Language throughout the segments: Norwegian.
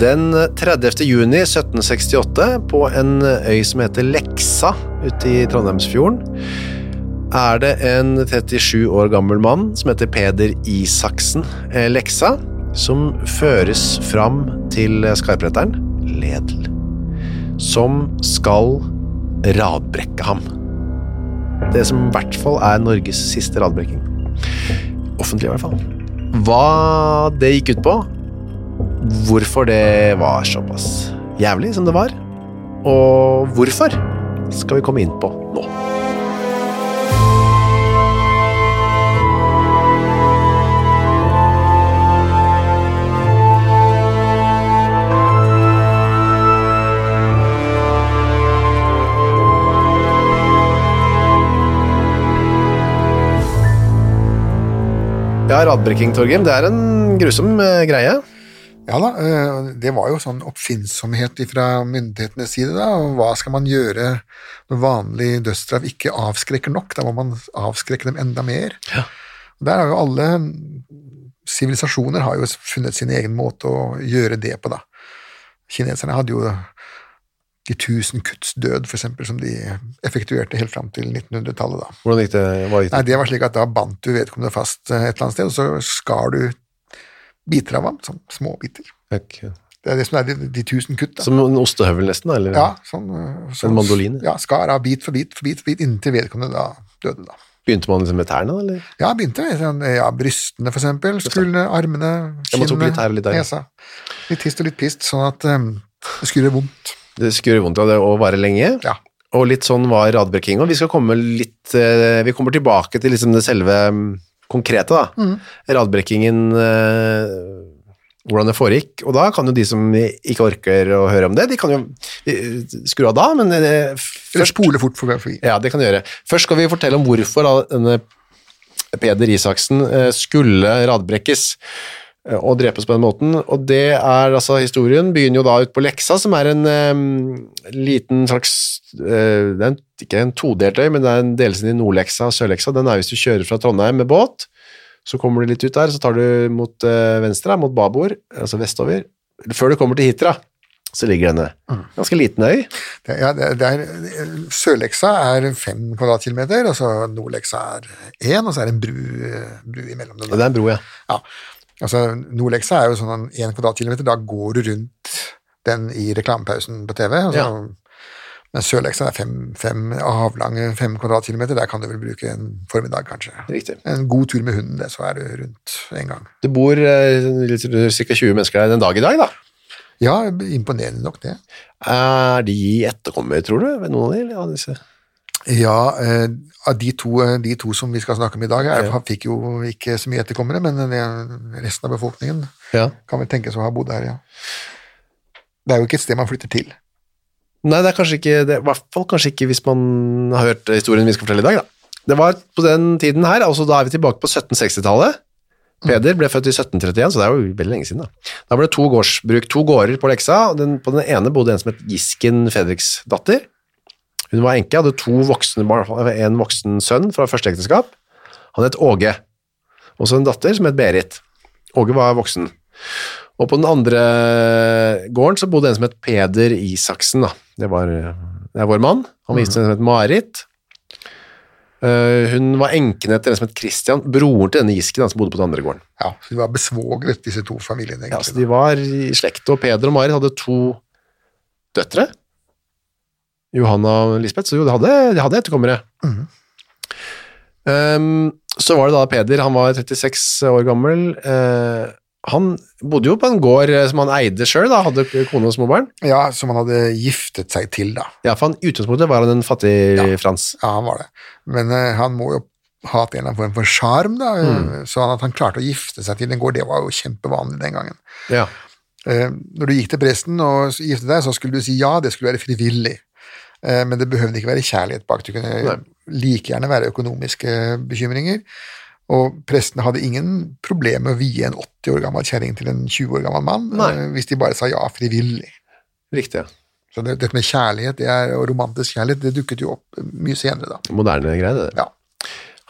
Den 30. juni 1768, på en øy som heter Leksa ute i Trondheimsfjorden, er det en 37 år gammel mann som heter Peder Isaksen eh, Leksa, som føres fram til skarpretteren, Ledel, som skal radbrekke ham. Det som i hvert fall er Norges siste radbrekking. Offentlig i hvert fall. Hva det gikk ut på, hvorfor det var såpass jævlig som det var, og hvorfor, skal vi komme inn på nå. Ja, radbrekking, Torgrim, det er en grusom eh, greie. Ja da, eh, det var jo sånn oppfinnsomhet fra myndighetenes side. da, Hva skal man gjøre når vanlig dødsstraff ikke avskrekker nok? Da må man avskrekke dem enda mer. Ja. Der har jo alle sivilisasjoner har jo funnet sin egen måte å gjøre det på, da. Kineserne hadde jo de tusen kutts død, eksempel, som de effektuerte helt fram til 1900-tallet. da. Hvordan gikk det? Hva gikk Nei, det? Det var slik at da bandt du vedkommende fast eh, et eller annet sted, og så skar du biter av ham, sånn små biter. Ok. Det er det som er de, de tusen kutt. da. Som en ostehøvel nesten? Eller? Ja, sånn, sånn, En mandolin? Ja, skar av bit for bit for bit, for bit inntil vedkommende da døde. da. Begynte man liksom med tærne, eller? Ja, begynte med sånn, ja, brystene for eksempel, skuldrene, armene, ja. nesa. Litt hist og litt pist, sånn at um, det skulle gjøre vondt. Det skulle gjøre vondt av det å vare lenge. Ja. Og litt sånn var radbrekkinga. Vi skal komme litt eh, Vi kommer tilbake til liksom det selve mm, konkrete, da. Mm. Radbrekkingen eh, Hvordan det foregikk. Og da kan jo de som ikke orker å høre om det, de kan jo skru av da, men eh, Eller først spole fort for forbi. Ja, det kan de gjøre. Først skal vi fortelle om hvorfor da denne Peder Isaksen eh, skulle radbrekkes og drepes på den måten. Og det er altså historien begynner jo da ut på Leksa, som er en um, liten slags uh, Det er en, ikke en todelt øy, men det er en delelse i Nordleksa og Sørleksa. Den er hvis du kjører fra Trondheim med båt, så kommer du litt ut der, så tar du mot uh, venstre, mot babord, altså vestover. Før du kommer til Hitra, så ligger denne ganske liten øy. Det, ja, det, det er, Sørleksa er fem kvadratkilometer, og så Nordleksa er én, og så er det en bru, bru imellom. Og det er en bro, ja. Ja, altså Nordleksa er jo sånn én kvadratkilometer, da går du rundt den i reklamepausen på TV. Altså, Men Sørleksa er fem, fem avlange fem kvadratkilometer, der kan du vel bruke en formiddag, kanskje. Riktig. En god tur med hunden, det, så er du rundt en gang. Det bor eh, litt- ca. 20 mennesker der den dag i dag, da. Ja, imponerende nok, det. Er de etterkommere, tror du? ved Noen av disse? Ja, eh, de to, eh, de to som vi skal snakke om i dag, er, Ja. fikk jo ikke så mye etterkommere, men resten av befolkningen Ja. kan vel tenkes å ha bodd her, ja. Det er jo ikke et sted man flytter til. Nei, det er kanskje ikke det, I hvert fall kanskje ikke hvis man har hørt historien vi skal fortelle i dag, da. Det var på den tiden her, altså da er vi tilbake på 1760-tallet. Peder ble født i 1731, så det er jo veldig lenge siden. Da Da ble det to gårdsbruk, to gårder på Leksa. Den, på den ene bodde en som het Gisken Fredriksdatter. Hun var enke, hadde to voksne barn, en voksen sønn fra første ekteskap. Han het Åge. Og så en datter som het Berit. Åge var voksen. Og på den andre gården så bodde en som het Peder Isaksen. Da. Det, var, det er vår mann. Han viste seg en som het Marit. Eh, hun var enken etter en som het Christian, broren til denne Gisken, som bodde på den andre gården. Ja, så de var besvogret, disse to familiene. egentlig. Ja, så de var i slekt, og Peder og Marit hadde to døtre. Johanna og Lisbeth, så jo, de hadde, de hadde etterkommere. Ehm, så var det da Peder, han var 36 år gammel. Uh, han bodde jo på en gård eh, som han eide sjøl, hadde kone og små barn. Ja, som han hadde giftet seg til, da. Ja, for han, utgangspunktet var han en fattig Frans. Ja, han var det. Men uh, han må jo ha hatt en eller annen form for sjarm, da. Mm. Så at han klarte å gifte seg til en gård, det var jo kjempevanlig den gangen. Ja. Uh, Når du gikk til presten og giftet deg, så skulle du si ja, det skulle være frivillig. Eh, Men det behøvde ikke være kjærlighet bak. Det kunne Nei. like gjerne være økonomiske bekymringer. Og prestene hadde ingen problem med å vie en 80 år gammel kjerring til en 20 år gammel mann, Nei. eh, hvis de bare sa ja frivillig. Riktig. Så det, dette med kjærlighet det er, og romantisk kjærlighet det dukket jo opp mye senere, da. Moderne greie, det. Ja.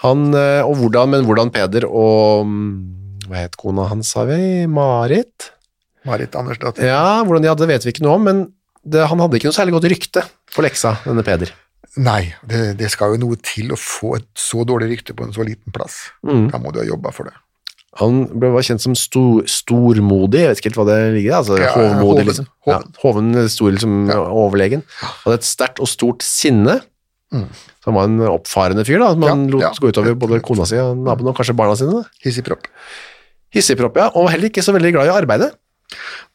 Han, eh, og hvordan, men hvordan Peder og mm, Hva het kona hans, sa vi? Marit? Marit Andersdatter. Ja, hvordan de hadde, vet vi ikke noe om, men det, han hadde ikke noe særlig godt rykte for leksa, denne Peder. Nei, det, det skal jo noe til å få et så dårlig rykte på en så liten plass. Mm. Da må du ha jobba for det. Han ble var kjent som stor, stormodig, jeg vet ikke helt hva det ligger i, altså Ja, hovmodig, hoven, liksom. hoven. Ja, hoven stor, liksom, Ja. overlegen. Hadde et sterkt og stort sinne. Mm. Så han var en oppfarende fyr, da. Man Ja, lot gå utover både kona si og naboene, og kanskje barna sine. Hissigpropp. Hissigpropp, ja, og heller ikke så veldig glad i å arbeide.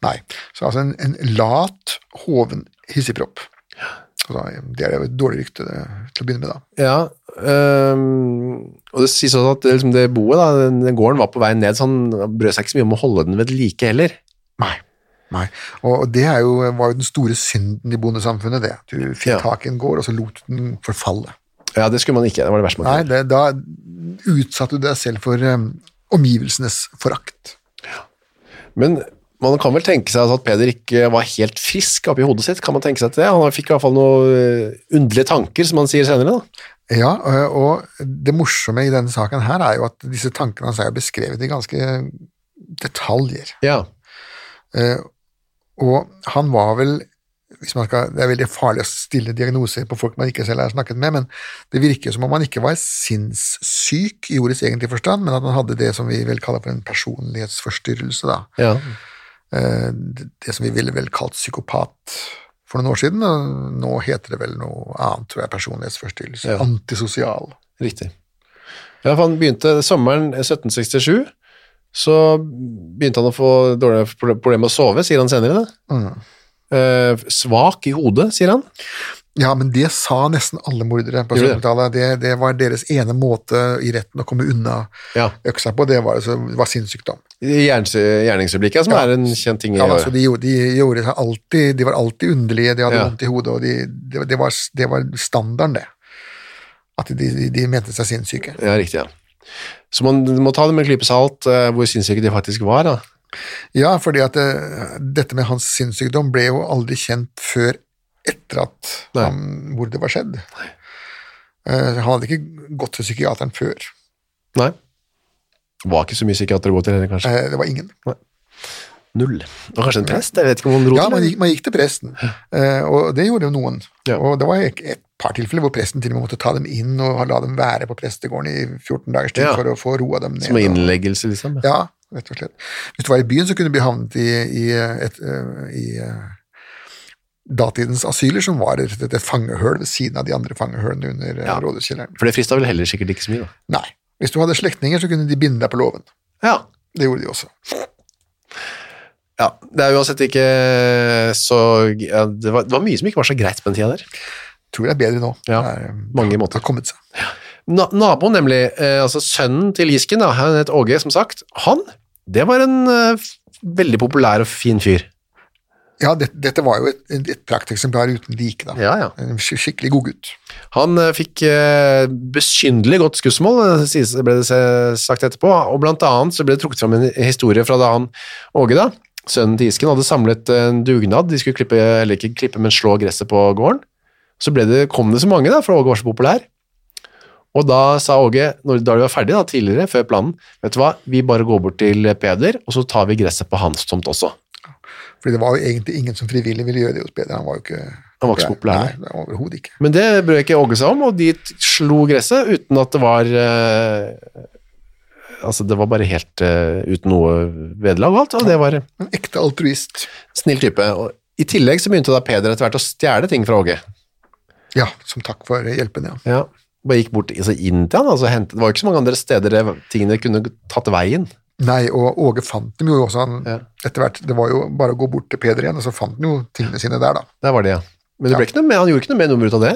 Nei. Så altså en, en lat, hoven hissigpropp. Altså, det er jo et dårlig rykte det, til å begynne med, da. Ja, um, og det sies også at det, liksom, det boet, da, den, den gården var på vei ned, så han brød seg ikke så mye om å holde den ved like heller. Nei. Nei. Og det jo, var jo den store synden i bondesamfunnet, det. Du fikk Ja. tak i en gård, og så lot den forfalle. Ja, det skulle man ikke, det var det verste man Nei, det, da utsatte du deg selv for um, omgivelsenes forakt. Ja. Men man kan vel tenke seg at Peder ikke var helt frisk oppi hodet sitt, kan man tenke seg til det? Han fikk i hvert fall noen øh, underlige tanker, som han sier senere da. Ja, og- og det morsomme i denne saken her er jo at disse tankene hans er beskrevet i ganske detaljer. Ja, Eh, og han var vel hvis man skal, Det er veldig farlig å stille diagnoser på folk man ikke selv har snakket med, men det virker som om han ikke var sinnssyk i ordets egentlige forstand, men at han hadde det som vi vil kalle for en personlighetsforstyrrelse. da. ja, Eh, det, det som vi ville vel kalt psykopat for noen år siden, og nå heter det vel noe annet, tror jeg, personlighetsforstyrrelse. Ja. Antisosial. riktig. Ja, for han begynte sommeren 1767, så begynte han å få dårlige problemer med å sove, sier han senere. Mm. Eh, svak i hodet, sier han. Ja, men det sa nesten alle mordere på Gjorde det? 1700-tallet. Det, det var deres ene måte i retten å komme unna Ja, øksa på, det var, altså, var sinnssykdom. Gjerningsøyeblikket, som Ja. er en kjent ting Ja, altså, de, gjorde- de, gjorde seg alltid, de var alltid underlige, de hadde Ja. vondt i hodet, og de, det, det, var, det var standarden, det. At de, de, de mente seg sinnssyke. Ja, riktig, ja. Så man må ta det med en klype salt, eh, hvor sinnssyke de faktisk var, da. Ja, fordi at det, dette med hans sinnssykdom ble jo aldri kjent før etter at han, hvor det var skjedd. Nei. han hadde ikke gått til psykiateren før. Nei. Var ikke så mye psykiater å gå til heller, kanskje. Eh, det var ingen. Null. Og kanskje en prest? Jeg vet ikke om han Ja, man gikk, man gikk til presten, eh, og det gjorde jo noen. Ja. Og det var et, et par tilfeller hvor presten til og med måtte ta dem inn og la dem være på prestegården i 14 dagers tid Ja. for å få roa dem ned. Som innleggelse, liksom. Ja, rett og slett. Hvis du var i byen, så kunne du bli havnet i, i, et, øh, i øh, datidens asyler, som var et, et, fangehøl ved siden av de andre fangehølene under øh, Ja. rådhuskjelleren. For det frista vel heller sikkert ikke så mye, da. Nei. Hvis du hadde slektninger, så kunne de binde deg på låven. Ja. Det gjorde de også. ja. Det er uansett ikke så ja, det, var, det var mye som ikke var så greit på den tida der. Tror det er bedre nå. Ja, Det er, mange måter. Har kommet seg. Na naboen, nemlig, eh, altså sønnen til Gisken, da, han het Åge, som sagt, han, det var en eh, veldig populær og fin fyr. Ja, det, dette var jo et, et, prakteksemplar uten like, da. Ja, ja. En sk- skikkelig god gutt. Han eh, fikk eh, beskyndelig godt skussmål, eh, ble det sagt etterpå, og blant annet så ble det trukket fram en historie fra da han, Åge da, sønnen til Isken, hadde samlet en dugnad, de skulle klippe, eller ikke klippe, men slå gresset på gården. Så det, kom det så mange da, for Åge var så populær. Og da sa Åge, når, da de var ferdig da, tidligere, før planen, vet du hva, vi bare går bort til Peder, og så tar vi gresset på hans tomt også. Fordi det var jo egentlig ingen som frivillig ville gjøre det hos Peder. Han var jo ikke Han var ikke så populær, nei. Overhodet ikke. Men det brød ikke Åge seg om, og de slo gresset uten at det var uh, Altså, det var bare helt uh, uten noe vederlag og alt, og det var En ekte altruist. snill type. Og I tillegg så begynte da Peder etter hvert å stjele ting fra Åge. Ja, som takk for hjelpen, ja. Ja. Bare gikk bort altså inn til han, altså hentet, det var jo ikke så mange andre steder det, tingene kunne tatt veien. Nei, og Åge fant dem jo også han, Ja. etter hvert. Det var jo bare å gå bort til Peder igjen, og så fant han jo tingene sine der, da. Der var det, ja. Men det noe med, han gjorde ikke noe mer nummer ut av det.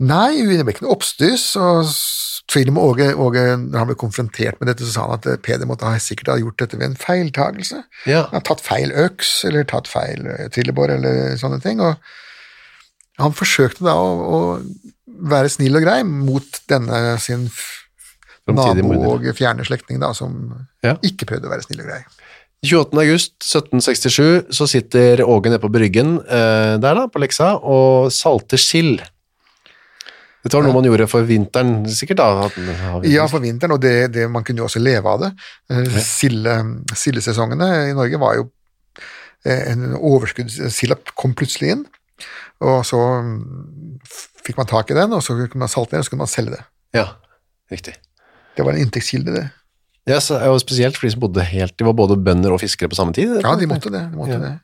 Nei, det ble ikke noe oppstyss, og Tvilen med Åge, Åge, når han ble konfrontert med dette, så sa han at eh, Peder måtte ha sikkert ha gjort dette ved en feiltagelse. Ja. Han har tatt feil øks, eller tatt feil eh, trillebår, eller sånne ting, og han forsøkte da å, å være snill og grei mot denne sin nabo og fjerne slektning, da, som Ja. ikke prøvde å være snill og grei. 28. august 1767 så sitter Åge nede på bryggen eh, der da, på Leksa, og salter sild. Dette var noe man gjorde for vinteren, sikkert da. At, Ja, for vinteren, og det, det, man kunne jo også leve av det. Eh, Silde, sildesesongene i Norge var jo eh, en overskudd Silda kom plutselig inn, og så mm, fikk man tak i den, og så kunne man salte den, og så kunne man selge det. Ja, riktig. Det var en inntektskilde, det. Ja, så, og spesielt for de som bodde helt, de var både bønder og fiskere på samme tid. Ja, de måtte det. De måtte Ja. det.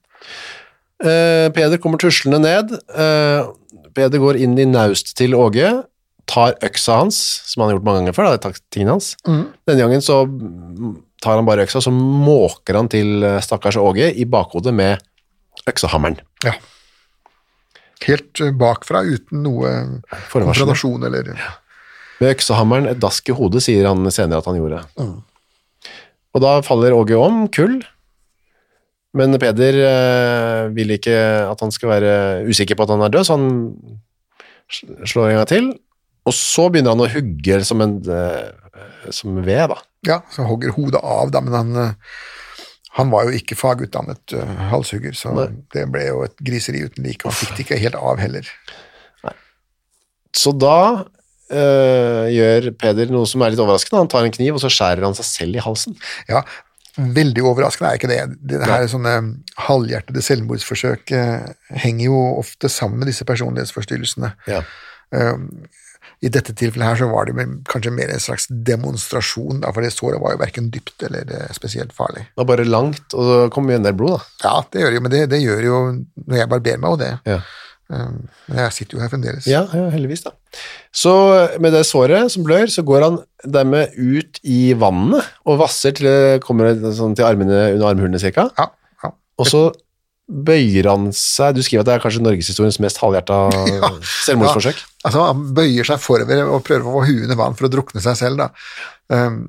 Uh, Peder kommer tuslende ned. Uh, Peder går inn i naust til Åge, tar øksa hans, som han har gjort mange ganger før, da, tingene hans. Denne gangen så tar han bare øksa, så måker han til eh, stakkars Åge i bakhodet med øksehammeren. Ja. Helt bakfra, uten noe konfrontasjon eller Med øksehammeren et dask i hodet, sier han senere at han gjorde. Og da faller Åge om, kull. Men Peder eh, vil ikke at han skal være usikker på at han er død, så han slår en gang til. Og så begynner han å hugge som en eh, som ved, da. Ja, så hogger hodet av, da, men han, eh, han var jo ikke fagutdannet eh, halshugger, så Nei. det ble jo et griseri uten like. Han fikk det ikke helt av heller. Så da eh, gjør Peder noe som er litt overraskende. Han tar en kniv, og så skjærer han seg selv i halsen. Ja, veldig overraskende er ikke det. Det her sånne halvhjertede selvmordsforsøk eh, henger jo ofte sammen med disse personlighetsforstyrrelsene. Ja. Um, I dette tilfellet her så var det kanskje mer en slags demonstrasjon, da, for det såret var jo verken dypt eller eh, spesielt farlig. Det var bare langt, og så kom jo en del blod, da. Ja, det gjør det jo, men det, det gjør jo når jeg barberer meg, og det. Ja. Um, men jeg sitter jo her fremdeles. Ja, ja, heldigvis da. Så med det såret som blør, så går han dermed ut i vannet og vasser til det kommer sånn til armene under armhulene cirka. Ja, ja. Og så bøyer han seg, du skriver at det er kanskje norgeshistoriens mest halvhjerta selvmordsforsøk. Altså, han bøyer seg forover og prøver å få huet under vann for å drukne seg selv, da. Um,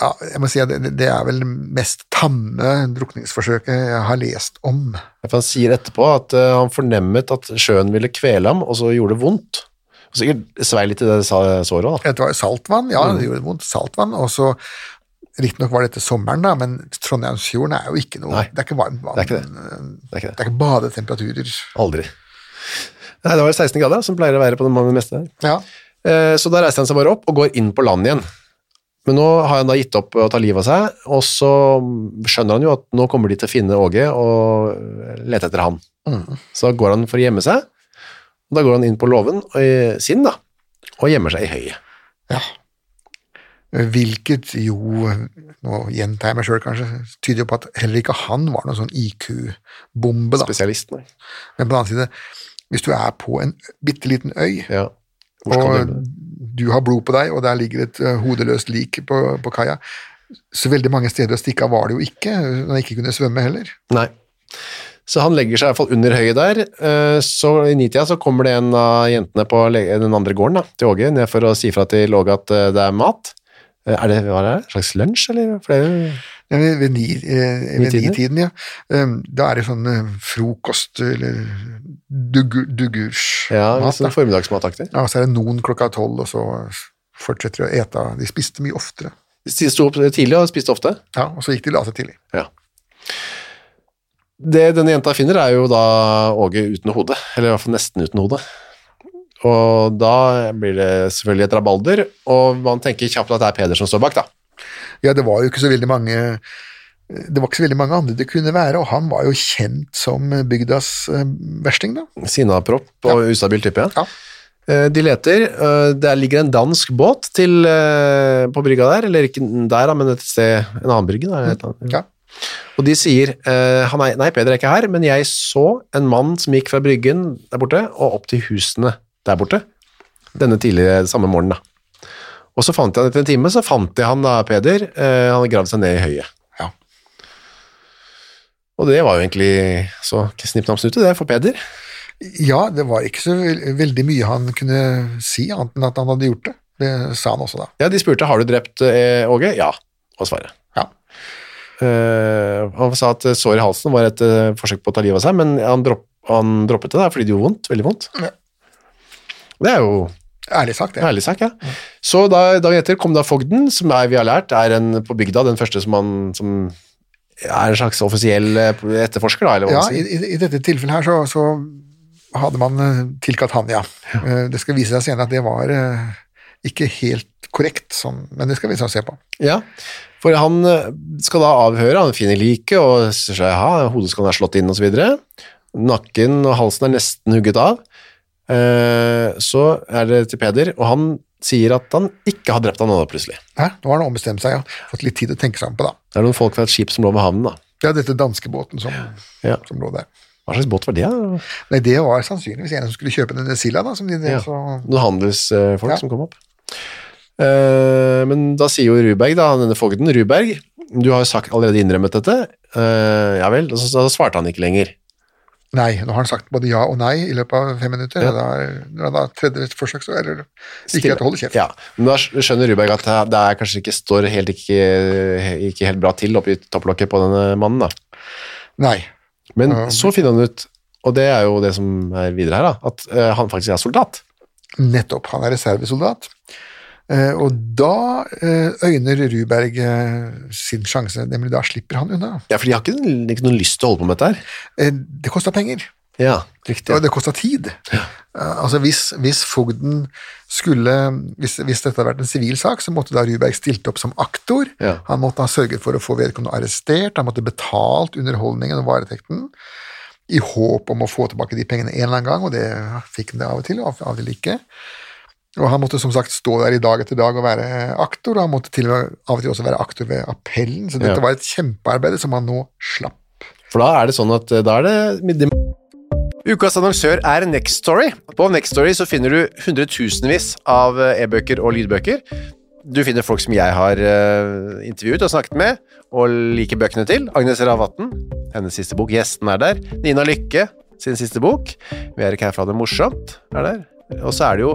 ja, jeg må si at det, det er vel det mest tamme drukningsforsøket jeg har lest om. Han sier etterpå at eh, han fornemmet at sjøen ville kvele ham, og så gjorde det vondt. Og sikkert svei litt i det såret òg, da. Det var saltvann, ja, det gjorde vondt. Saltvann, og så Riktignok var dette sommeren, da, men Trondheimsfjorden er jo ikke noe Nei, Det er ikke varmt vann. det er ikke det. Det er ikke det. Det er ikke badetemperaturer. Aldri. Nei, det var 16 grader, som pleier å være på det meste. Ja. Eh, Så da reiser han seg bare opp og går inn på land igjen. Men nå har han da gitt opp å ta livet av seg, og så skjønner han jo at nå kommer de til å finne Åge og lete etter han. Så da går han for å gjemme seg, og da går han inn på låven sin da, og gjemmer seg i høyet. ja. Hvilket jo, nå gjentar jeg meg sjøl kanskje, tyder jo på at heller ikke han var noen sånn IQ-bombe, da. Spesialist, nei. Men på den annen side, hvis du er på en bitte liten øy, Ja. Og du har blod på deg, og der ligger et eh, hodeløst lik på, på kaia, så veldig mange steder å stikke av var det jo ikke, når han ikke kunne svømme heller. Nei. Så han legger seg i hvert fall under høyet der. eh, Så i nitida så kommer det en av jentene på den andre gården da, til Åge, ned for å si fra til Åge at eh, det er mat. Er det, hva er det? Slags lunsj, eller? For det er jo Ved, ved, ni, eh, Nitiden? nitiden, ja. Um, da er det sånn eh, frokost eller dugu- dugurs ja, litt sånn Da. formiddagsmataktig. Ja, så er det noen klokka tolv, og så fortsetter de å ete. De spiste mye oftere. De sto opp tidlig og spiste ofte. Ja, Og så gikk de la seg tidlig. Ja. Det denne jenta finner er jo da Åge uten hode, eller i hvert fall nesten uten hode. Og da blir det selvfølgelig et rabalder, og man tenker kjapt at det er Peder som står bak, da. Ja, det var jo ikke så veldig mange Det var ikke så veldig mange andre det kunne være, og han var jo kjent som bygdas eh, versting, da. Sinnapropp og ustabil type. Ja. Eh, De leter. eh, Der ligger en dansk båt til, på brygga der, eller ikke der, men et sted, en annen brygge. Da. Ja. Og de sier han nei, Peder er ikke her, men jeg så en mann som gikk fra bryggen der borte og opp til husene der borte. Denne tidligere, samme morgenen. da. Og så fant jeg han etter en time, så fant jeg han da, Peder. Eh, han hadde gravd seg ned i høyet. Ja. Og det var jo egentlig så snipp, napp, snute, det, for Peder. Ja, det var ikke så veldig mye han kunne si, annet enn at han hadde gjort det. Det sa han også da. Ja, de spurte har du drept eh, Åge. Ja, var svaret. Ja. Eh, han sa at sår i halsen var et eh, forsøk på å ta livet av seg, men han, dropp, han droppet det da, fordi det gjorde vondt, veldig vondt. Ja. Det er jo Ærlig sagt, ja. ærlig sagt, ja. Så da, dagen etter kom da fogden, som er, vi har lært er en, på bygda den første som, man, som er en slags offisiell eh, etterforsker, da, eller hva Ja, man sier. i, i dette tilfellet her så, så hadde man eh, tilkalt han, ja. ja. Det skal vise seg senere at det var eh, ikke helt korrekt, sånn, men det skal vi se på. Ja, for han eh, skal da avhøre, han finner liket og sier seg, ja, hodeskallen er slått inn videre. Nakken og halsen er nesten hugget av. Eh, Så er det til Peder, og han sier at han ikke har drept han nå plutselig. Hæ? Nå har han ombestemt seg, ja. Fått litt tid å tenke seg om på, da. Det er noen folk fra et skip som lå ved havnen da. Ja, dette danskebåten som, Ja. som lå der. Hva slags båt var det? da? Nei, det var sannsynligvis en som skulle kjøpe denne silda, da, som de Ja. så Noen handelsfolk Ja. som kom opp. Uh, men da sier jo Ruberg, da, denne fogden, Ruberg, du har jo sagt, allerede innrømmet dette. Uh, ja vel, så, så svarte han ikke lenger. Nei, nå har han sagt både ja og nei i løpet av fem minutter. Ja. Da, når han da tredje forsøk, så er det ikke at å holde kjeft. Ja, men da skjønner Ruberg at det er kanskje ikke står helt ikke, ikke helt bra til oppi topplokket på denne mannen da. Nei. Men Ja. så finner han ut, og det er jo det som er videre her da, at eh, han faktisk er soldat. Nettopp. Han er reservesoldat. Eh, og da eh, øyner Ruberg eh, sin sjanse, nemlig da slipper han unna. Ja, for de har ikke, ikke noen lyst til å holde på med dette her. Det kosta penger, Ja, riktig. og det kosta tid. Ja. altså hvis, hvis fogden skulle hvis, hvis dette hadde vært en sivil sak, så måtte da Ruberg stilt opp som aktor. Ja. Han måtte ha sørget for å få vedkommende arrestert, han måtte betalt underholdningen og varetekten, i håp om å få tilbake de pengene en eller annen gang, og det fikk han det av og til, og av og til ikke. Og han måtte som sagt stå der i dag etter dag og være aktor, og han måtte til og med av og til også være aktor ved appellen, så dette Ja. var et kjempearbeid som han nå slapp. For da er det sånn at eh, da er det Ukas annonsør er Next Story. På Next Story så finner du hundretusenvis av eh, e-bøker og lydbøker. Du finner folk som jeg har eh, intervjuet og snakket med, og liker bøkene til. Agnes Ravatn, hennes siste bok. Gjesten er der. Nina Lykke, sin siste bok. Vi er ikke her for å ha det morsomt, er der. Og så er det jo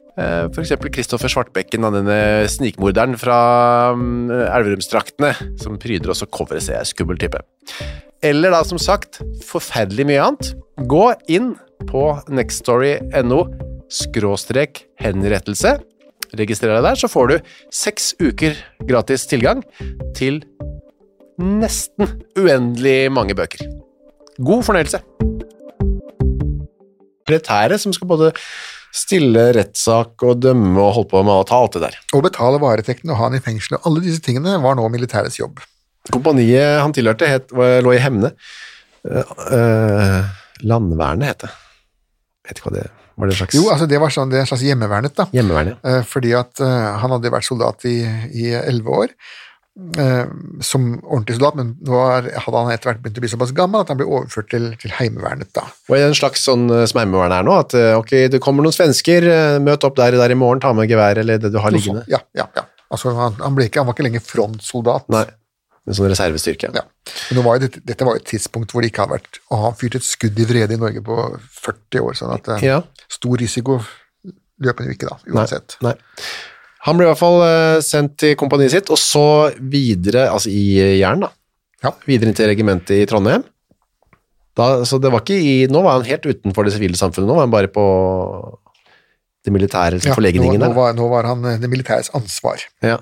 Eh, eksempel Kristoffer Svartbekken, denne snikmorderen fra mm, Elverumsdraktene, som pryder også coveret, ser jeg, skummel type. Eller da, som sagt, forferdelig mye annet. Gå inn på nextstory.no skråstrek henrettelse. Registrer deg der, så får du seks uker gratis tilgang til nesten uendelig mange bøker. God fornøyelse. Militære som skal både stille rettssak og dømme og holde på med å ta alt det der. Å betale varetekten og ha han i fengsel alle disse tingene var nå militærets jobb. Kompaniet han tilhørte het, lå i Hemne. Uh, uh, landvernet het det. Vet ikke hva det var. det slags Jo, altså det var sånn, det en slags hjemmevernet, da. Hjemmevernet? Uh, fordi at han hadde vært soldat i i elleve år, som ordentlig soldat, men nå er, hadde han etter hvert begynt å bli såpass gammel at han ble overført til, til heimevernet, da. Og en slags sånn eh, som Heimevernet er nå, at eh, ok, det kommer noen svensker, eh, møt opp der, der i morgen, ta med gevær eller det du har liggende. Ja, ja, ja. Altså, han, han, ikke, han var ikke lenger frontsoldat. Nei, en sånn reservestyrke. Ja. Men var jo dette, var jo et tidspunkt hvor det ikke hadde vært Og han fyrte et skudd i vrede i Norge på 40 år, sånn at eh, Ja. stor risiko løper jo ikke da, uansett. Nei, nei. Han ble i hvert fall eh, sendt til kompaniet sitt, og så videre, altså i Jæren, Jern da, Ja. videre inn til regimentet i Trondheim. Da, så det var ikke i, nå var han helt utenfor det sivile samfunnet, nå var han bare på det militære Ja, forlegningen nå, nå, var, nå var han eh, det militæres ansvar. Ja.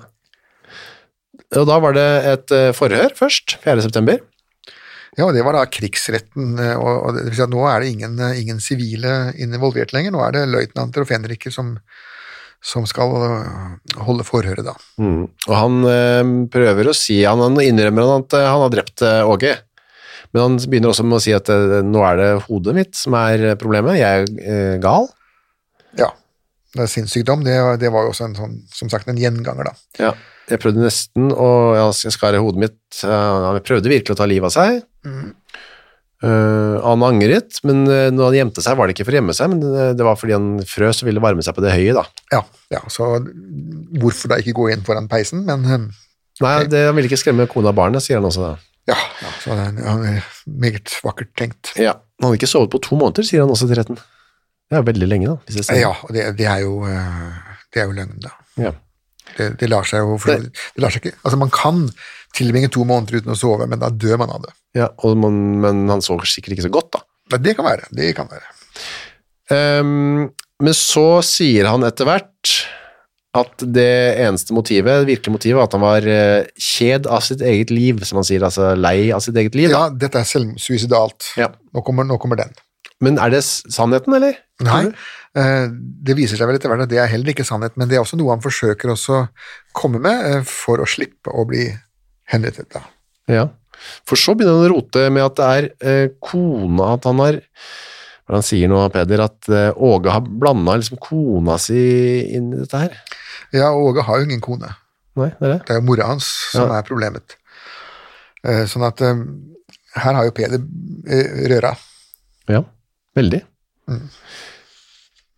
Og da var det et eh, forhør først, 4. september. Ja, og det var da krigsretten, eh, og, og det nå er det ingen, eh, ingen sivile involvert lenger, nå er det løytnanter og fenriker som, som skal eh, holde forhøret da. Mm. Og han eh, prøver å si, han, han innrømmer han at eh, han har drept Åge, men han begynner også med å si at nå er det hodet mitt som er problemet, jeg er gal. Ja, det er sinnssykdom, det, det var jo også en sånn, som sagt, en gjenganger da. Ja. Jeg prøvde nesten å ja, skare hodet mitt, han prøvde virkelig å ta livet av seg. Eh, han angret, men uh, når han gjemte seg var det ikke for å gjemme seg, men det, det var fordi han frøs og ville varme seg på det høye da. Ja, ja, så hvorfor da ikke gå inn foran peisen, men eh, Nei, det, han ville ikke skremme kona og barnet, sier han også da. ja, ja så det er ja, er meget vakkert tenkt. Ja. Han hadde ikke sovet på to måneder, sier han også til retten. Det er veldig lenge da. Ja, og det, det er jo, det er jo løgn da. Ja. Det, det lar seg jo, for Det- lar seg ikke, altså man kan tilbringe to måneder uten å sove, men da dør man av det. Ja, man, men han sover sikkert ikke så godt da. Ja, Det kan være, det kan være. Um, men så sier han etter hvert at det eneste motivet, det virkelige motivet, var at han var eh, kjed av sitt eget liv, som han sier, altså lei av sitt eget liv. Ja, dette er selvsuicidalt. Ja. Nå, kommer, nå kommer den. Men er det sannheten, eller? Nei, det viser seg vel etter hvert at det er heller ikke sannhet, men det er også noe han forsøker også å komme med eh, for å slippe å bli henrettet. Da. Ja. For så begynner han å rote med at det er eh, kona, at han har hva han sier nå, Peder, at eh, Åge har blanda liksom kona si inn i dette her. Ja, Åge har jo ingen kone. Nei, det er det. Det er jo mora hans som Ja. er problemet. Eh, sånn at eh, her har jo Peder eh, røra. Ja, veldig.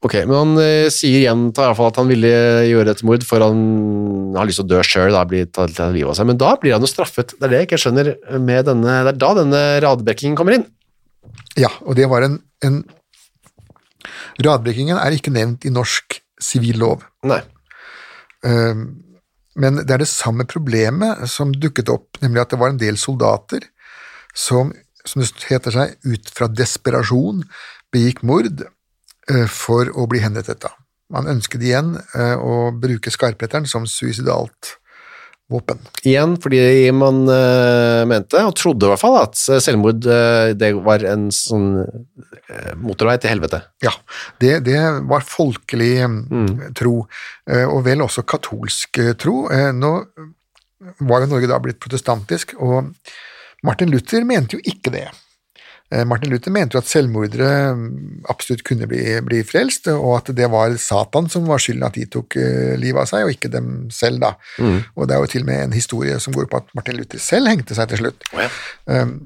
Ok, men han eh, sier igjen i hvert fall at han ville gjøre et mord for han har lyst til å dø sjøl. Men da blir han jo straffet. Det er det jeg ikke skjønner med denne Det er da denne radbrekkingen kommer inn. Ja, og det var en, en Radbrekkingen er ikke nevnt i norsk sivil lov. Nei. Eh, Men det er det samme problemet som dukket opp, nemlig at det var en del soldater som, som det heter seg, ut fra desperasjon begikk mord for å bli henrettet. Man ønsket igjen eh, å bruke skarpheteren som suicidalt våpen. Igjen fordi man eh, mente, og trodde i hvert fall, at selvmord eh, det var en sånn eh, motorvei til helvete. Ja, det, det var folkelig mm. tro, eh, og vel også katolsk eh, tro. Eh, Nå var jo Norge da blitt protestantisk, og Martin Luther mente jo ikke det. Eh, Martin Luther mente jo at selvmordere mm, absolutt kunne bli, bli frelst, og at det var Satan som var skylden at de tok eh, livet av seg, og ikke dem selv, da. Og det er jo til og med en historie som går på at Martin Luther selv hengte seg til slutt. ja. Um,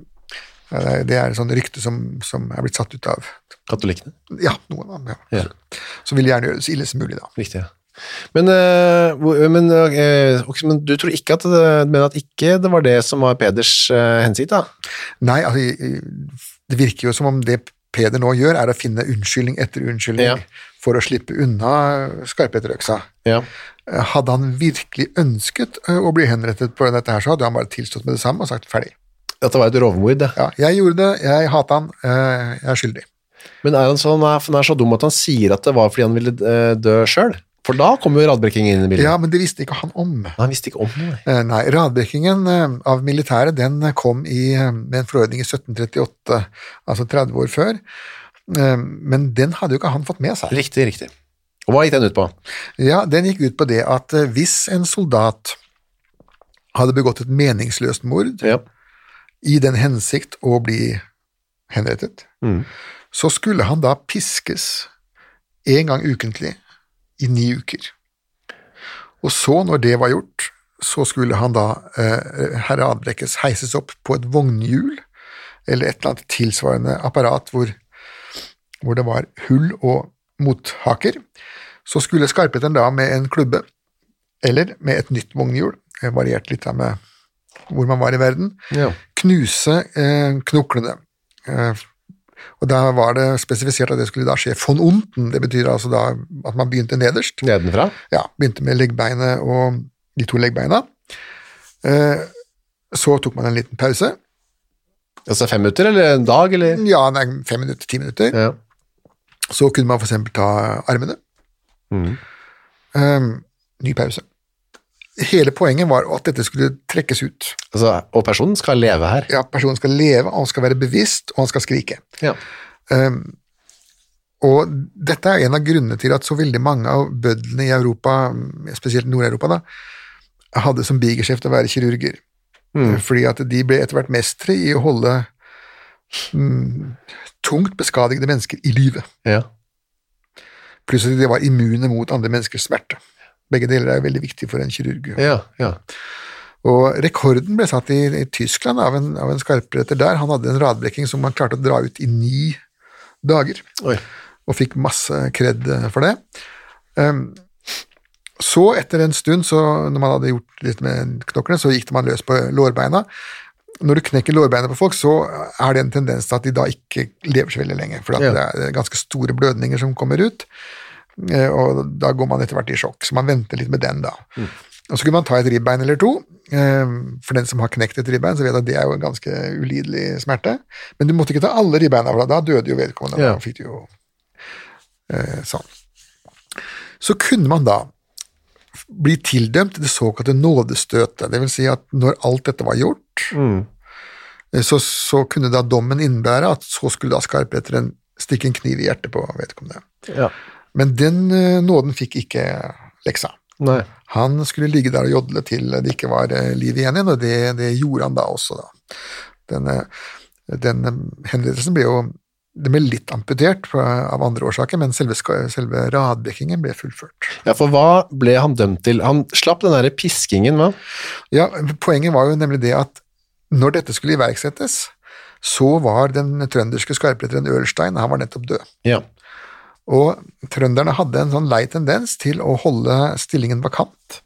det er- et sånt rykte som, som er blitt satt ut av Katolikkene. ja, noen av dem. Ja. Ja. Som vil gjerne gjøre det så ille som mulig, da. Riktig, ja. Men, eh, men, men du tror ikke at det, at ikke det var det som var Peders hensikt, da? Nei, altså, det virker jo som om det Peder nå gjør, er å finne unnskyldning etter unnskyldning Ja. for å slippe unna skarphetterøksa. Ja. Hadde han virkelig ønsket å bli henrettet på dette her, så hadde han bare tilstått med det samme og sagt ferdig. At det var et rovmord, det. Ja, jeg gjorde det, jeg hater han, eh, jeg er skyldig. Men er han, så, han, er, han er så dum at han sier at det var fordi han ville eh, dø sjøl? For da kommer jo radbrekkingen inn i bildet. Ja, men det visste ikke han om. Nei, Han visste ikke om det, nei. Eh, Nei, radbrekkingen eh, av militæret den kom i, eh, med en forordning i 1738, altså 30 år før, Eh, men den hadde jo ikke han fått med seg. Riktig, riktig. Og hva gikk den ut på? Ja, den gikk ut på det at eh, hvis en soldat hadde begått et meningsløst mord Ja. i den hensikt å bli henrettet, Mm. så skulle han da piskes en gang ukentlig i ni uker. Og så, når det var gjort, så skulle han da, eh, herr Adbrekkes, heises opp på et vognhjul, eller et eller annet tilsvarende apparat hvor, hvor det var hull og mothaker. Så skulle skarpetteren da med en klubbe, eller med et nytt vognhjul, eh, variert litt da med hvor man var i verden, Ja. knuse eh, knoklene. Eh, og da var det spesifisert at det skulle da skje von unten, det betyr altså da at man begynte nederst. Nedenfra? Ja, begynte med leggbeinet og de to leggbeina. Eh, så tok man en liten pause, Altså fem minutter, eller en dag, eller? Ja, nei, fem minutter, ti minutter. Ja. Så kunne man for eksempel ta armene. Um, ny pause. Hele poenget var at dette skulle trekkes ut. Altså, og personen skal leve her. Ja, Personen skal leve, han skal være bevisst, og han skal skrike. Ja. Um, og dette er en av grunnene til at så veldig mange av bødlene i Europa, spesielt Nord-Europa, da, hadde som bigeskjeft å være kirurger. Fordi at de ble etter hvert mestere i å holde mm, tungt beskadigede mennesker i live. Ja. Pluss at de var immune mot andre menneskers smerte. Begge deler er veldig viktig for en kirurg. Ja, ja. Og rekorden ble satt i, i Tyskland av en, av en skarpretter der. Han hadde en radbrekking som han klarte å dra ut i ni dager, Oi. og fikk masse kred for det. Um, så, etter en stund, så, når man hadde gjort litt med knoklene, så gikk man løs på lårbeina. Når du knekker lårbeina på folk, så er det en tendens til at de da ikke lever så veldig lenge, for Ja. det er ganske store blødninger som kommer ut, eh, og da går man etter hvert i sjokk, så man venter litt med den da. Og så kunne man ta et ribbein eller to. eh, For den som har knekt et ribbein, så vet at det er jo en ganske ulidelig smerte. Men du måtte ikke ta alle ribbeina, for da døde jo vedkommende. Ja. Da fikk du jo eh, sånn. Så kunne man da bli tildømt det såkalte nådestøtet. Det vil si at når alt dette var gjort, mm. så, så kunne da dommen innebære at så skulle da skarpretteren stikke en kniv i hjertet på vedkommende. ja. Men den eh, nåden fikk ikke leksa. Nei. Han skulle ligge der og jodle til det ikke var eh, liv igjen igjen, og det, det gjorde han da også. Da. Denne, denne henrettelsen ble jo det ble litt amputert av andre årsaker, men selve, selve radbrekkingen ble fullført. Ja, for hva ble han dømt til? Han slapp den derre piskingen, hva? Ja, Poenget var jo nemlig det at når dette skulle iverksettes, så var den trønderske skarpretteren Ølstein han var nettopp død. Ja. Og trønderne hadde en sånn lei tendens til å holde stillingen vakant,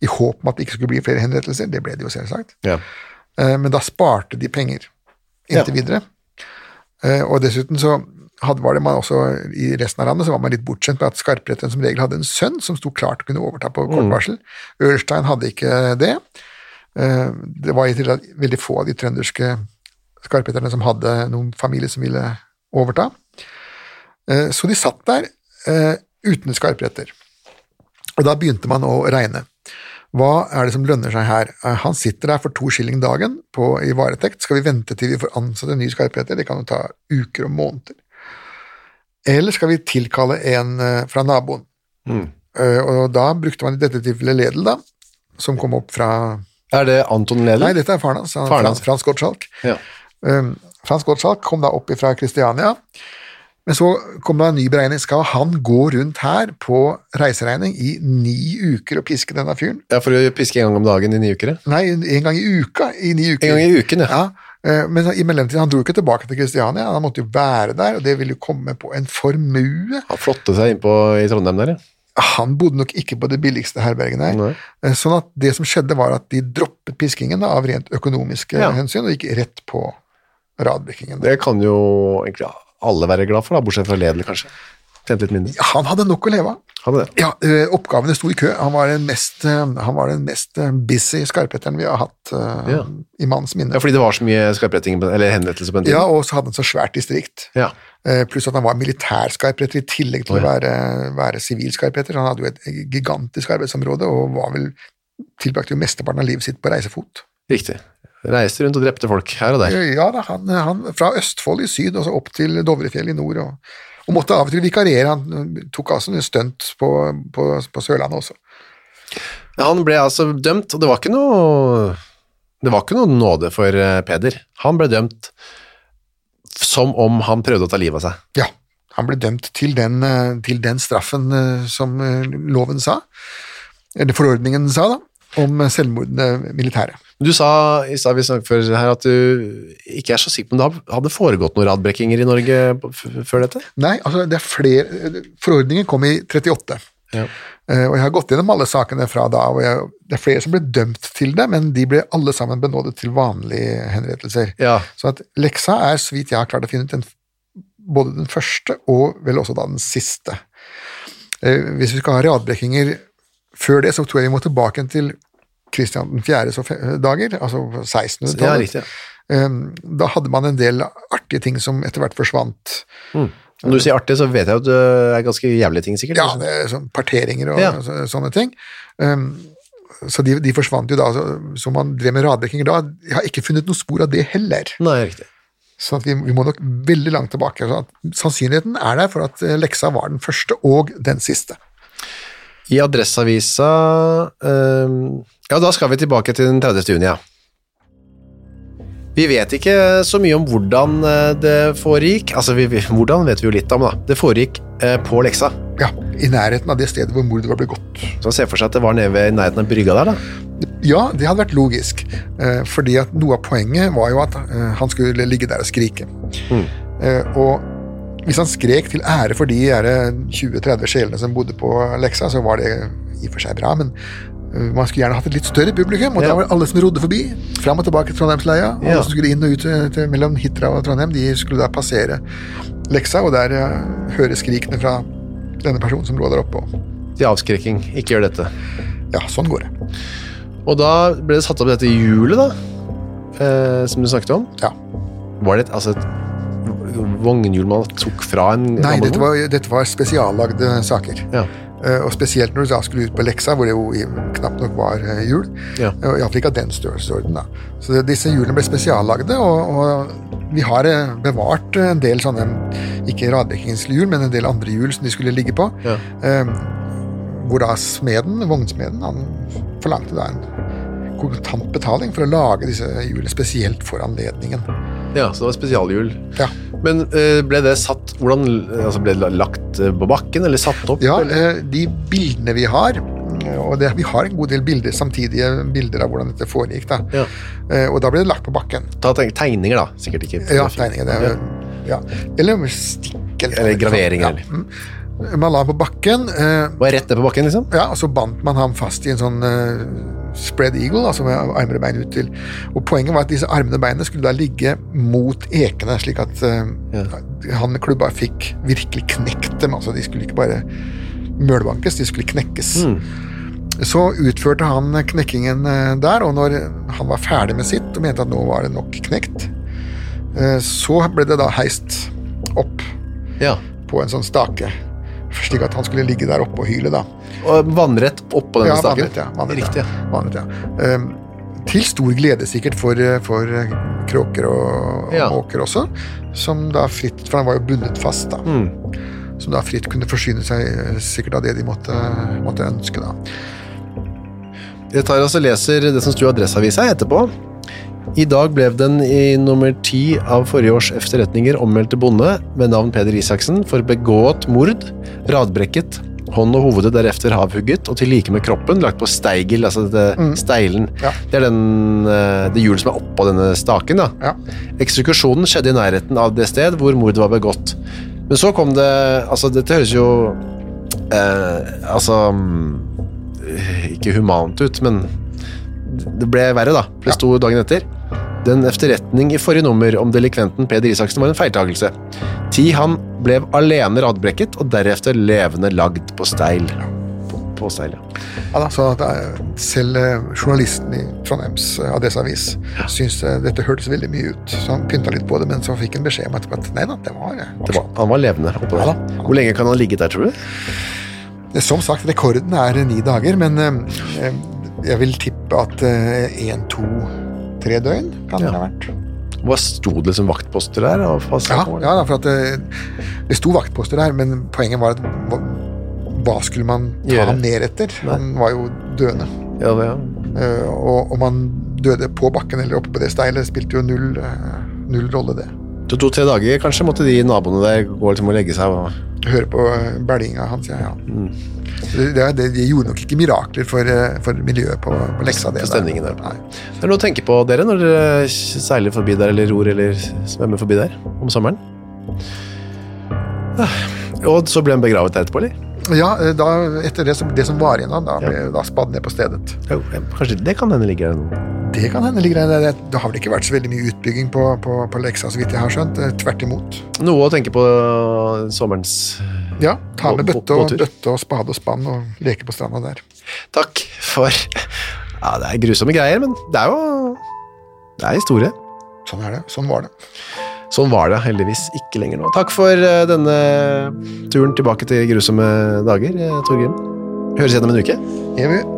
i håp om at det ikke skulle bli flere henrettelser. Det ble det jo selvsagt. ja. Eh, Men da sparte de penger inntil Ja. videre. Eh, Og dessuten så hadde, var det man også i resten av landet så var man litt bortskjemt med at skarpretteren som regel hadde en sønn som sto klart å kunne overta på kort varsel. Ørstein hadde ikke det. Eh, Det var i tillegg veldig få av de trønderske skarpretterne som hadde noen familie som ville overta. Eh, Så de satt der eh, uten skarpretter. Og da begynte man å regne. Hva er det som lønner seg her? Eh, Han sitter der for to skilling dagen på, i varetekt. Skal vi vente til vi får ansatt en ny skarpretter? Det kan jo ta uker og måneder. Eller skal vi tilkalle en fra naboen? Mm. Og da brukte man i dette tilfellet Ledel, da, som kom opp fra Er det Anton Ledel? Nei, dette er faren hans, hans. Frans Gottschalk. Ja. Um, Frans Gottschalk kom da opp fra Kristiania, men så kom det en ny beregning. Skal han gå rundt her på reiseregning i ni uker og piske denne fyren? ja, for å piske en gang om dagen i ni uker? ja. Nei, en gang i uka i ni uker. En gang i uken, ja. Ja, eh, men i mellomtiden, han dro ikke tilbake til Kristiania, han måtte jo være der, og det ville jo komme på en formue. Han flotte seg innpå i Trondheim der, ja. Han bodde nok ikke på det billigste herberget der. Nei. Eh, Sånn at det som skjedde var at de droppet piskingen av rent økonomiske Ja. hensyn, og gikk rett på radbrekkingen. Det kan jo egentlig alle være glad for, da, bortsett fra Ledel, kanskje. Tjente litt mindre. Han hadde nok å leve av. Ja, eh, oppgavene sto i kø. Han var den mest, eh, han var den mest eh, busy skarpretteren vi har hatt uh, Ja. i manns minne. Ja, fordi det var så mye skarpretting, eller henrettelse på den Ja, og så hadde han så svært distrikt. Ja. Pluss at han var militærskarpretter i tillegg til Å, å være, være, sivil skarpretter. Han hadde jo et gigantisk arbeidsområde og var vel tilbrakte jo mesteparten av livet sitt på reisefot. Riktig. Reiste rundt og drepte folk her og der. Ja da, han, han fra Østfold i syd og så opp til Dovrefjell i nord, og, og måtte av og til vikarere. Han tok altså en stunt på, på, på Sørlandet også. Han ble altså dømt, og det var ikke noe Det var ikke noe nåde for eh, Peder. Han ble dømt som om han prøvde å ta livet av seg. Ja, han ble dømt til den, eh, til den straffen som loven sa, eller forordningen sa, da, om selvmordende militære. Du sa i stad vi snakket før her at du ikke er så sikker på om det hadde foregått noen radbrekkinger i Norge før dette? Nei, altså det er flere Forordningen kom i 38. Ja. Uh, og jeg har gått gjennom alle sakene fra da, jeg, det er flere som ble dømt til det, men de ble alle sammen benådet til vanlige henrettelser. Ja. Så at leksa er, så vidt jeg har klart å finne ut, den, både den første og vel også da den siste. Uh, hvis vi skal ha radbrekkinger før det, så tror jeg vi må tilbake til Kristian 4.s dager, altså Ja, 1600-tallet. Ja, eh, da hadde man en del artige ting som etter hvert forsvant. Når du sier artig, så vet jeg at det er ganske jævlige ting, sikkert. Ja, det er sånn parteringer og Ja. sånne ting. Um, så de, de forsvant jo da, så, så man drev med radbrekkinger da. Jeg har ikke funnet noe spor av det heller. Nei, riktig. Så at vi, vi må nok veldig langt tilbake. Så at sannsynligheten er der for at eh, leksa var den første og den siste. I Adresseavisa eh, Ja, da skal vi tilbake til den 30. juni, ja. Vi vet ikke så mye om hvordan eh, det foregikk. Altså, vi, hvordan vet vi jo litt om, da. Det foregikk eh, på leksa. Ja, I nærheten av det stedet hvor mordet var begått. Så man ser for seg at det var nede ved nærheten av brygga der, da. Ja, det hadde vært logisk, eh, fordi at noe av poenget var jo at eh, han skulle ligge der og skrike. Eh, og hvis han skrek til ære for de er 20-30 sjelene som bodde på leksa, så var det i og for seg bra, men man skulle gjerne hatt et litt større publikum, og Ja. da var alle som rodde forbi, fram og tilbake til Trondheimsleia, og Ja. som skulle inn og ut til, til, mellom Hitra og Trondheim, de skulle da passere leksa, og der eh, høre skrikene fra denne personen som lå der oppe. Til avskrekking. Ikke gjør dette. Ja, sånn går det. Og da ble det satt opp dette hjulet, da. Eh, som du snakket om. Ja. Var det et, altså et vognhjul man tok fra en Nei, dette var, dette var spesiallagde saker. Ja. Eh, og spesielt når du da skulle ut på leksa, hvor det jo knapt nok var eh, hjul. Ja. Uh, Iallfall ikke av den størrelsesorden. Så disse hjulene ble spesiallagde, og, og vi har eh, bevart en del sånne, ikke radbrekkingshjul, men en del andre hjul som de skulle ligge på. Ja. Eh, hvor da smeden, vognsmeden, han forlangte da en kontant betaling for å lage disse hjulene spesielt for anledningen. ja, så det var spesialhjul. Ja. Men eh, ble det satt hvordan, altså Ble det lagt eh, på bakken, eller satt opp? Ja, eller? eh, de bildene vi har, og det, vi har en god del bilder, samtidige bilder av hvordan dette foregikk, da. Ja. Eh, og da ble det lagt på bakken. Ta tegninger, da. Sikkert ikke. Ja, tegninger. Det, ja. Eller stikk. Eller, Eller graveringer, Ja. Mm. Man la ham på bakken, eh, Var rett ned på bakken, liksom? ja, og så bandt man ham fast i en sånn eh, spread eagle, altså med armer og bein ut til. Og poenget var at disse armene og beinene skulle da ligge mot ekene, slik at eh, han med klubba fikk virkelig knekt dem. Altså, de skulle ikke bare mølbankes, de skulle knekkes. Så utførte han knekkingen eh, der, og når han var ferdig med sitt og mente at nå var det nok knekt, eh, så ble det da heist opp Ja. på en sånn stake, slik at han skulle ligge der oppe og hyle, da. Og vannrett oppå denne Ja, staken? vannrett, ja. Vannrett, Riktig. ja. Vannrett, ja. Um, til stor glede sikkert for, for eh, kråker og, og Ja. måker også, som da fritt, for han var jo bundet fast da, Mm. som da fritt kunne forsyne seg eh, sikkert av det de måtte, måtte ønske da. Jeg tar og leser det som sto i Adresseavisa etterpå. I dag ble den i nummer ti av forrige års efterretninger ommeldte bonde med navn Peder Isaksen for begått mord, radbrekket, hånd og hovedet derefter havhugget, og til like med kroppen lagt på steigel, altså det, steilen. Ja. Det er den, eh, det hjulet som er oppå denne staken. da. Ja. Eksekusjonen skjedde i nærheten av det sted hvor mordet var begått. Men så kom det Altså, dette høres jo eh, Altså mm, Ikke humant ut, men det ble verre, da. For det sto dagen etter. Den efterretning i forrige nummer om delikventen Peder Isaksen var en feiltagelse. Ti han ble alene radbrekket, og deretter levende lagd på steil. På, på steil, ja. Ja da, så eh, selv eh, journalisten i Trondheims Adresseavis ja. syntes eh, dette hørtes veldig mye ut, så han pynta litt på det, men så fikk han beskjed om at nei da, det var, eh, Det var, han var levende oppå Ja da. Hvor lenge kan han ha ligget der, tror du? Som sagt, rekorden er ni dager, men eh, eh, jeg vil tippe at én, to, tre døgn kan det ha vært. Hva sto det liksom vaktposter der? og Ja, ja for at det, det sto vaktposter der, men poenget var at hva, hva skulle man ta Gjøre. ham ned etter? Han var jo døende. Ja, det, ja. Eh, og om han døde på bakken eller oppe på det steilet, spilte jo null, eh, null rolle, det. To- To-tre dager kanskje måtte de naboene der gå liksom og legge seg. Og... Høre på bælinga bællinga hans, ja. ja. Mm. Det, det, de gjorde nok ikke mirakler for, eh, for miljøet på, på leksa. Det, For der. Nei. Det er noe å tenke på dere når dere seiler forbi der, eller ror eller svømmer forbi der om sommeren. Ah, Og så ble han begravet der etterpå, eller? Ja, eh, da, etter det som, det som var igjen, da, da ble da spadd ned på stedet. Jo, kanskje det kan hende ligger der nå. Det kan hende ligger der. Det, det har vel ikke vært så veldig mye utbygging på, på, på leksa, så vidt jeg har skjønt. Eh, Tvert imot. Noe å tenke på sommerens Ja, ta med bøtte og, bøtte og spade og spann og leke på stranda der. Takk for Ja, det er grusomme greier, men det er jo Det er historie. Sånn er det. Sånn var det. Sånn var det heldigvis ikke lenger nå. Takk for eh, denne turen tilbake til grusomme dager, eh, Torgrim. Høres igjen om en uke. Evig. Moderne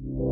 Thank you.